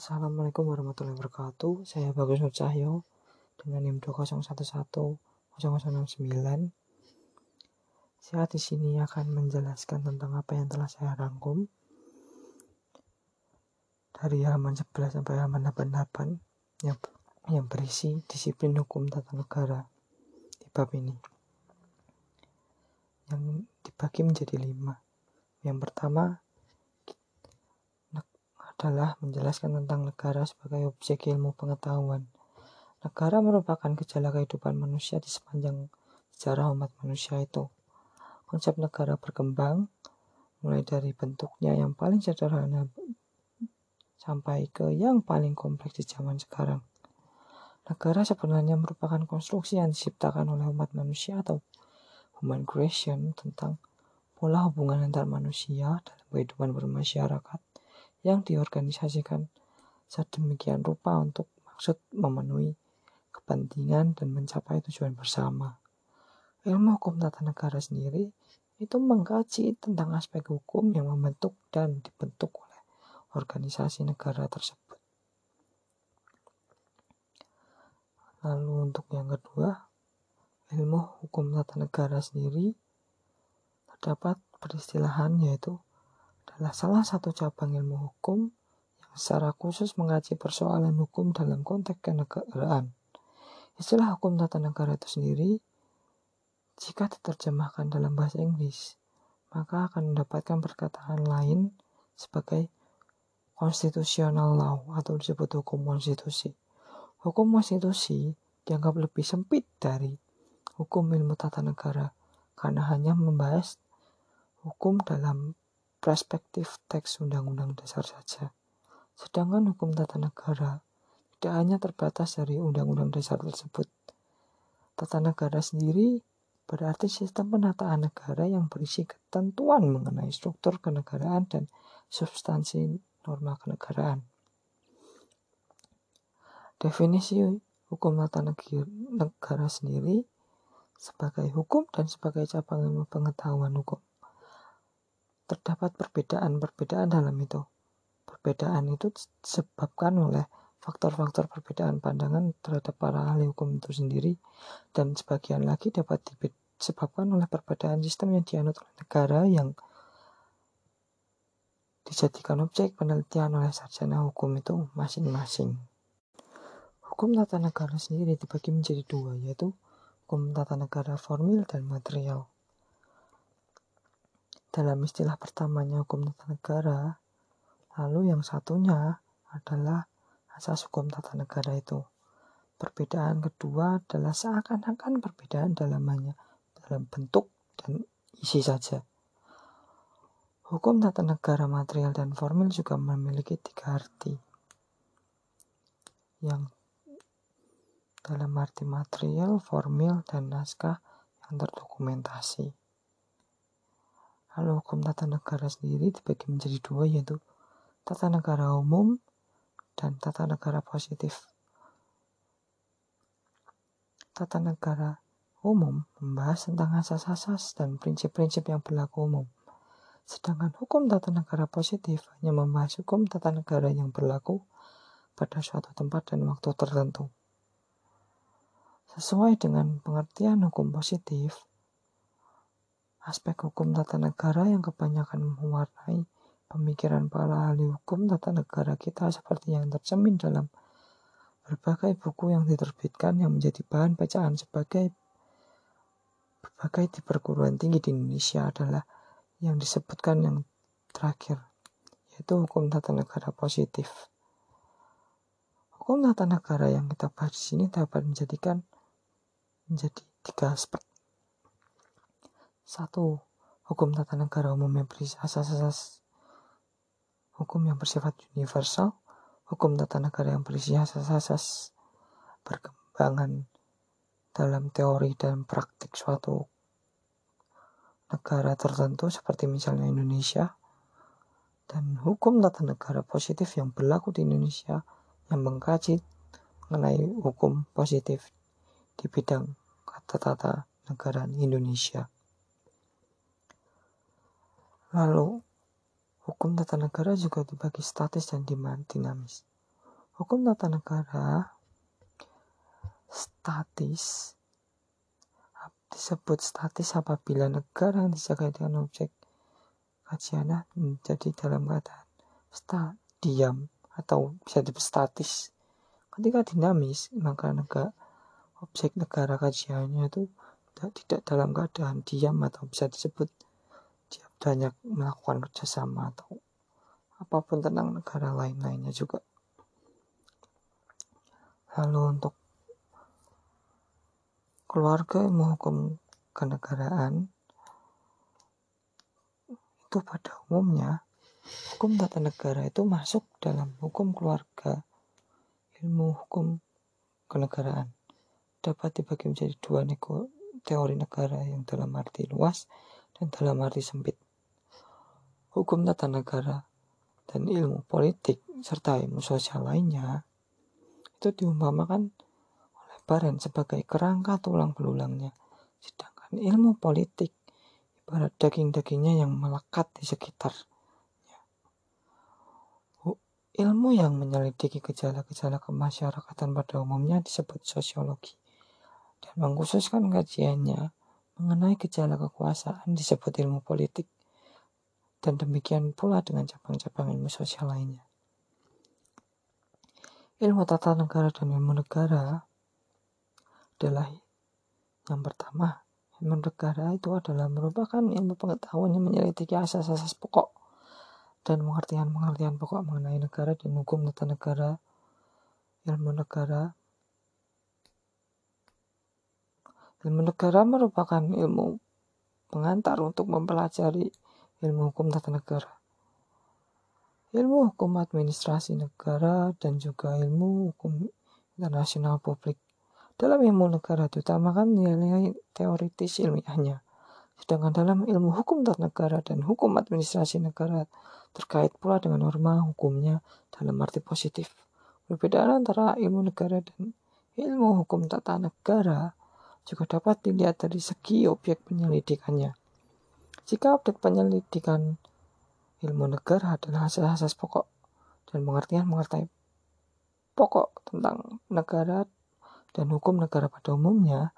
Assalamualaikum warahmatullahi wabarakatuh. Saya Bagus Nur Cahyo dengan NIM 2011069. Saya di sini akan menjelaskan tentang apa yang telah saya rangkum dari halaman 11 sampai halaman 88 yang yang berisi disiplin hukum tata negara di bab ini. Yang dibagi menjadi lima. Yang pertama adalah menjelaskan tentang negara sebagai objek ilmu pengetahuan. Negara merupakan gejala kehidupan manusia di sepanjang sejarah umat manusia itu. Konsep negara berkembang mulai dari bentuknya yang paling sederhana sampai ke yang paling kompleks di zaman sekarang. Negara sebenarnya merupakan konstruksi yang diciptakan oleh umat manusia atau human creation tentang pola hubungan antar manusia dalam kehidupan bermasyarakat yang diorganisasikan sedemikian rupa untuk maksud memenuhi kepentingan dan mencapai tujuan bersama. Ilmu hukum tata negara sendiri itu mengkaji tentang aspek hukum yang membentuk dan dibentuk oleh organisasi negara tersebut. Lalu untuk yang kedua, ilmu hukum tata negara sendiri terdapat peristilahan yaitu adalah salah satu cabang ilmu hukum yang secara khusus mengaji persoalan hukum dalam konteks kenegaraan. Istilah hukum tata negara itu sendiri, jika diterjemahkan dalam bahasa Inggris, maka akan mendapatkan perkataan lain sebagai constitutional law atau disebut hukum konstitusi. Hukum konstitusi dianggap lebih sempit dari hukum ilmu tata negara karena hanya membahas hukum dalam perspektif teks Undang-Undang Dasar saja. Sedangkan hukum tata negara tidak hanya terbatas dari Undang-Undang Dasar tersebut. Tata negara sendiri berarti sistem penataan negara yang berisi ketentuan mengenai struktur kenegaraan dan substansi norma kenegaraan. Definisi hukum tata negara sendiri sebagai hukum dan sebagai cabang ilmu pengetahuan hukum terdapat perbedaan-perbedaan dalam itu. Perbedaan itu disebabkan oleh faktor-faktor perbedaan pandangan terhadap para ahli hukum itu sendiri dan sebagian lagi dapat disebabkan oleh perbedaan sistem yang dianut oleh negara yang dijadikan objek penelitian oleh sarjana hukum itu masing-masing. Hukum tata negara sendiri dibagi menjadi dua, yaitu hukum tata negara formil dan material. Dalam istilah pertamanya hukum tata negara, lalu yang satunya adalah asas hukum tata negara itu. Perbedaan kedua adalah seakan-akan perbedaan dalam hanya dalam bentuk dan isi saja. Hukum tata negara material dan formil juga memiliki tiga arti. Yang dalam arti material, formil, dan naskah yang terdokumentasi. Lalu hukum tata negara sendiri dibagi menjadi dua yaitu tata negara umum dan tata negara positif. Tata negara umum membahas tentang asas-asas dan prinsip-prinsip yang berlaku umum. Sedangkan hukum tata negara positif hanya membahas hukum tata negara yang berlaku pada suatu tempat dan waktu tertentu. Sesuai dengan pengertian hukum positif, aspek hukum tata negara yang kebanyakan mewarnai pemikiran para ahli hukum tata negara kita seperti yang tercemin dalam berbagai buku yang diterbitkan yang menjadi bahan bacaan sebagai berbagai di perguruan tinggi di Indonesia adalah yang disebutkan yang terakhir yaitu hukum tata negara positif. Hukum tata negara yang kita bahas di sini dapat menjadikan menjadi tiga aspek satu, hukum tata negara umum yang berisi asas-asas hukum yang bersifat universal, hukum tata negara yang berisi asas-asas perkembangan dalam teori dan praktik suatu negara tertentu seperti misalnya Indonesia, dan hukum tata negara positif yang berlaku di Indonesia yang mengkaji mengenai hukum positif di bidang tata negara Indonesia. Lalu, hukum tata negara juga dibagi statis dan dinamis. Hukum tata negara statis disebut statis apabila negara yang dijaga dengan objek kajiannya menjadi dalam keadaan diam atau bisa disebut statis. Ketika dinamis, maka negara objek negara kajiannya itu tidak, dalam keadaan diam atau bisa disebut banyak melakukan kerjasama atau apa pun tentang negara lain-lainnya juga. Lalu untuk keluarga ilmu hukum kenegaraan itu pada umumnya hukum tata negara itu masuk dalam hukum keluarga ilmu hukum kenegaraan dapat dibagi menjadi dua teori negara yang dalam arti luas dan dalam arti sempit hukum tata negara dan ilmu politik serta ilmu sosial lainnya itu diumpamakan Baren sebagai kerangka tulang belulangnya. Sedangkan ilmu politik ibarat daging-dagingnya yang melekat di sekitar. Ilmu yang menyelidiki gejala-gejala kemasyarakatan pada umumnya disebut sosiologi. Dan mengkhususkan kajiannya mengenai gejala kekuasaan disebut ilmu politik. Dan demikian pula dengan cabang-cabang ilmu sosial lainnya. Ilmu tata negara dan ilmu negara adalah yang pertama, ilmu negara itu adalah merupakan ilmu pengetahuan yang menyelidiki asas-asas pokok dan pengertian-pengertian pokok mengenai negara dan hukum tata negara, ilmu negara. Ilmu negara merupakan ilmu pengantar untuk mempelajari ilmu hukum tata negara. Ilmu hukum administrasi negara dan juga ilmu hukum internasional publik dalam ilmu negara diutamakan nilai teoritis ilmiahnya. Sedangkan dalam ilmu hukum tata negara dan hukum administrasi negara terkait pula dengan norma hukumnya dalam arti positif. Perbedaan antara ilmu negara dan ilmu hukum tata negara juga dapat dilihat dari segi objek penyelidikannya. Jika objek penyelidikan ilmu negara adalah asas-asas pokok dan pengertian mengerti pokok tentang negara dan hukum negara pada umumnya,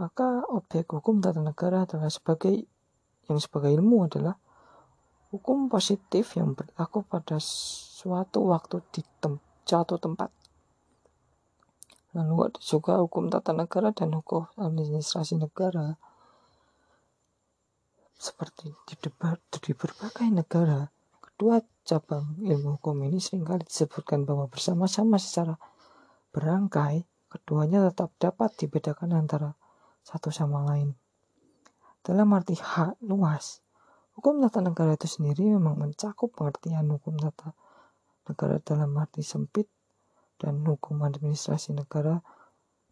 maka objek hukum tata negara adalah sebagai yang sebagai ilmu adalah hukum positif yang berlaku pada suatu waktu di tem suatu tempat. Lalu juga hukum tata negara dan hukum administrasi negara. Seperti di, debat, di berbagai negara, kedua cabang ilmu hukum ini sering kali disebutkan bahwa bersama-sama secara berangkai, keduanya tetap dapat dibedakan antara satu sama lain. Dalam arti hak luas, hukum tata negara itu sendiri memang mencakup pengertian hukum tata negara dalam arti sempit dan hukum administrasi negara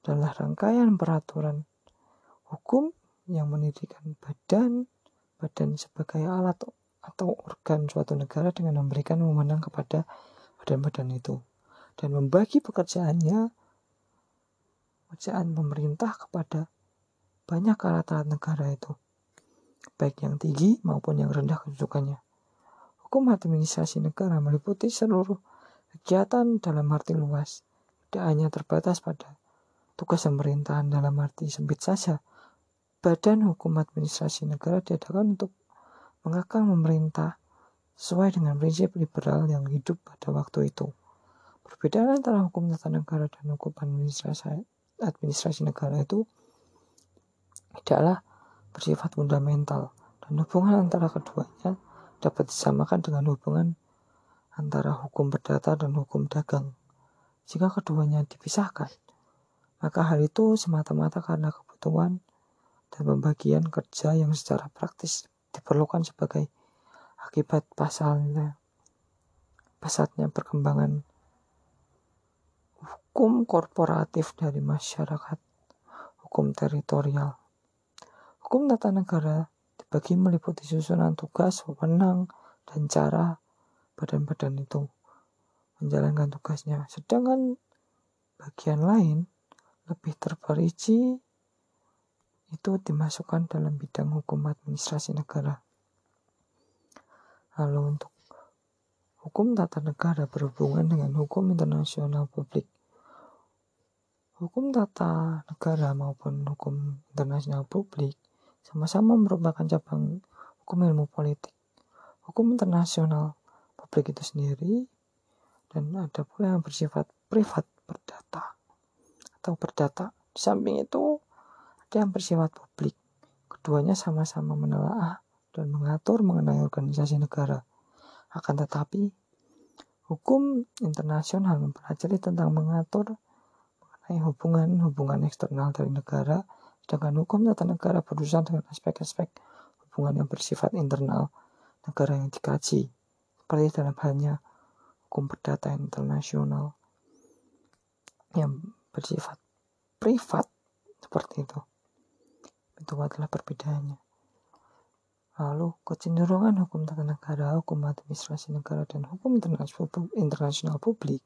adalah rangkaian peraturan hukum yang mendirikan badan badan sebagai alat atau organ suatu negara dengan memberikan wewenang kepada badan-badan itu. Dan membagi pekerjaannya pekerjaan pemerintah kepada banyak alat-alat negara itu baik yang tinggi maupun yang rendah kedudukannya. Hukum administrasi negara meliputi seluruh kegiatan dalam arti luas tidak hanya terbatas pada tugas pemerintahan dalam arti sempit saja badan hukum administrasi negara diadakan untuk mengekang pemerintah sesuai dengan prinsip liberal yang hidup pada waktu itu. Perbedaan antara hukum tata negara dan hukum administrasi, administrasi negara itu tidaklah bersifat fundamental dan hubungan antara keduanya dapat disamakan dengan hubungan antara hukum perdata dan hukum dagang. Jika keduanya dipisahkan, maka hal itu semata-mata karena kebutuhan dan pembagian kerja yang secara praktis diperlukan sebagai akibat pasalnya pesatnya perkembangan hukum korporatif dari masyarakat, hukum teritorial. Hukum tata negara dibagi meliputi susunan tugas, wewenang, dan cara badan-badan itu menjalankan tugasnya. Sedangkan bagian lain lebih terperinci itu dimasukkan dalam bidang hukum administrasi negara. Lalu untuk Hukum tata negara berhubungan dengan hukum internasional publik. Hukum tata negara maupun hukum internasional publik sama-sama merupakan cabang hukum ilmu politik. Hukum internasional publik itu sendiri dan ada pula yang bersifat privat berdata atau berdata. Di samping itu yang bersifat publik. Keduanya sama-sama menelaah dan mengatur mengenai organisasi negara. Akan tetapi, hukum internasional mempelajari tentang mengatur mengenai hubungan-hubungan eksternal dari negara, sedangkan hukum tata negara berurusan dengan aspek-aspek hubungan yang bersifat internal negara yang dikaji, seperti dalam halnya hukum perdata internasional yang bersifat privat seperti itu. Itu adalah perbedaannya. Lalu kecenderungan hukum tata negara, hukum administrasi negara, dan hukum internasional publik,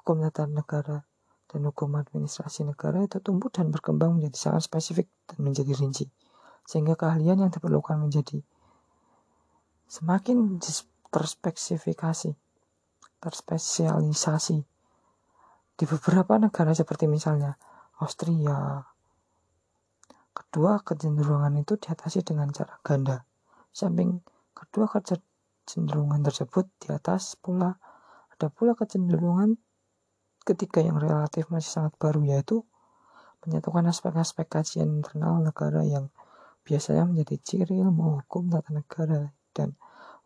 hukum tata negara dan hukum administrasi negara itu tumbuh dan berkembang menjadi sangat spesifik dan menjadi rinci. Sehingga keahlian yang diperlukan menjadi semakin terspesifikasi, terspesialisasi. Di beberapa negara seperti misalnya Austria, Kedua kecenderungan itu diatasi dengan cara ganda. Samping kedua kecenderungan tersebut di atas pula ada pula kecenderungan ketiga yang relatif masih sangat baru yaitu menyatukan aspek-aspek kajian internal negara yang biasanya menjadi ciri ilmu hukum tata negara dan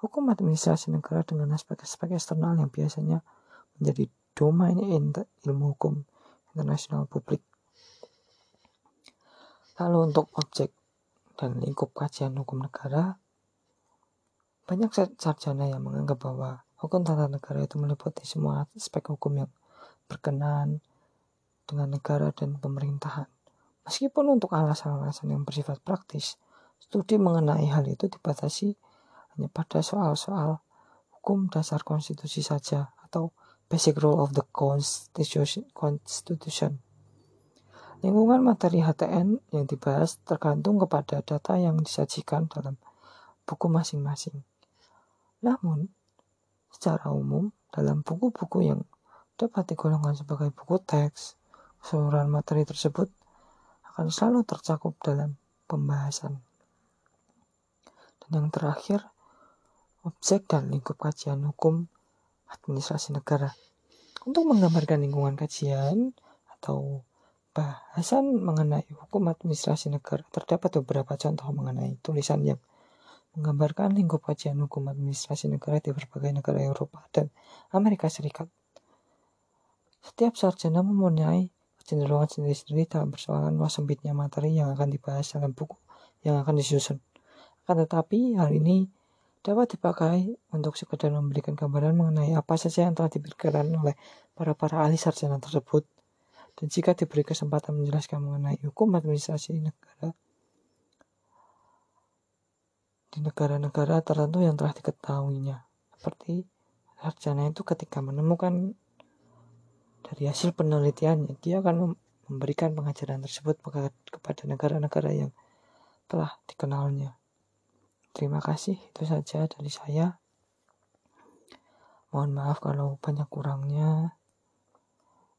hukum administrasi negara dengan aspek-aspek eksternal yang biasanya menjadi domain ilmu hukum internasional publik. Lalu untuk objek dan lingkup kajian hukum negara, banyak sarjana yang menganggap bahwa hukum tata negara itu meliputi semua aspek hukum yang berkenan dengan negara dan pemerintahan. Meskipun untuk alasan-alasan yang bersifat praktis, studi mengenai hal itu dibatasi hanya pada soal-soal hukum dasar konstitusi saja atau basic rule of the constitution. constitution. Lingkungan materi HTN yang dibahas tergantung kepada data yang disajikan dalam buku masing-masing. Namun, secara umum, dalam buku-buku yang dapat digolongkan sebagai buku teks, keseluruhan materi tersebut akan selalu tercakup dalam pembahasan. Dan yang terakhir, objek dan lingkup kajian hukum administrasi negara. Untuk menggambarkan lingkungan kajian atau Bahasan mengenai hukum administrasi negara terdapat beberapa contoh mengenai tulisan yang menggambarkan lingkup kajian hukum administrasi negara di berbagai negara Eropa dan Amerika Serikat. Setiap sarjana mempunyai kecenderungan sendiri-sendiri dalam persoalan luas sempitnya materi yang akan dibahas dalam buku yang akan disusun. Akan tetapi, hal ini dapat dipakai untuk sekedar memberikan gambaran mengenai apa saja yang telah diberikan oleh para-para ahli sarjana tersebut dan jika diberi kesempatan menjelaskan mengenai hukum administrasi negara di negara-negara tertentu yang telah diketahuinya. Seperti sarjana itu ketika menemukan dari hasil penelitiannya, dia akan memberikan pengajaran tersebut kepada negara-negara yang telah dikenalnya. Terima kasih, itu saja dari saya. Mohon maaf kalau banyak kurangnya.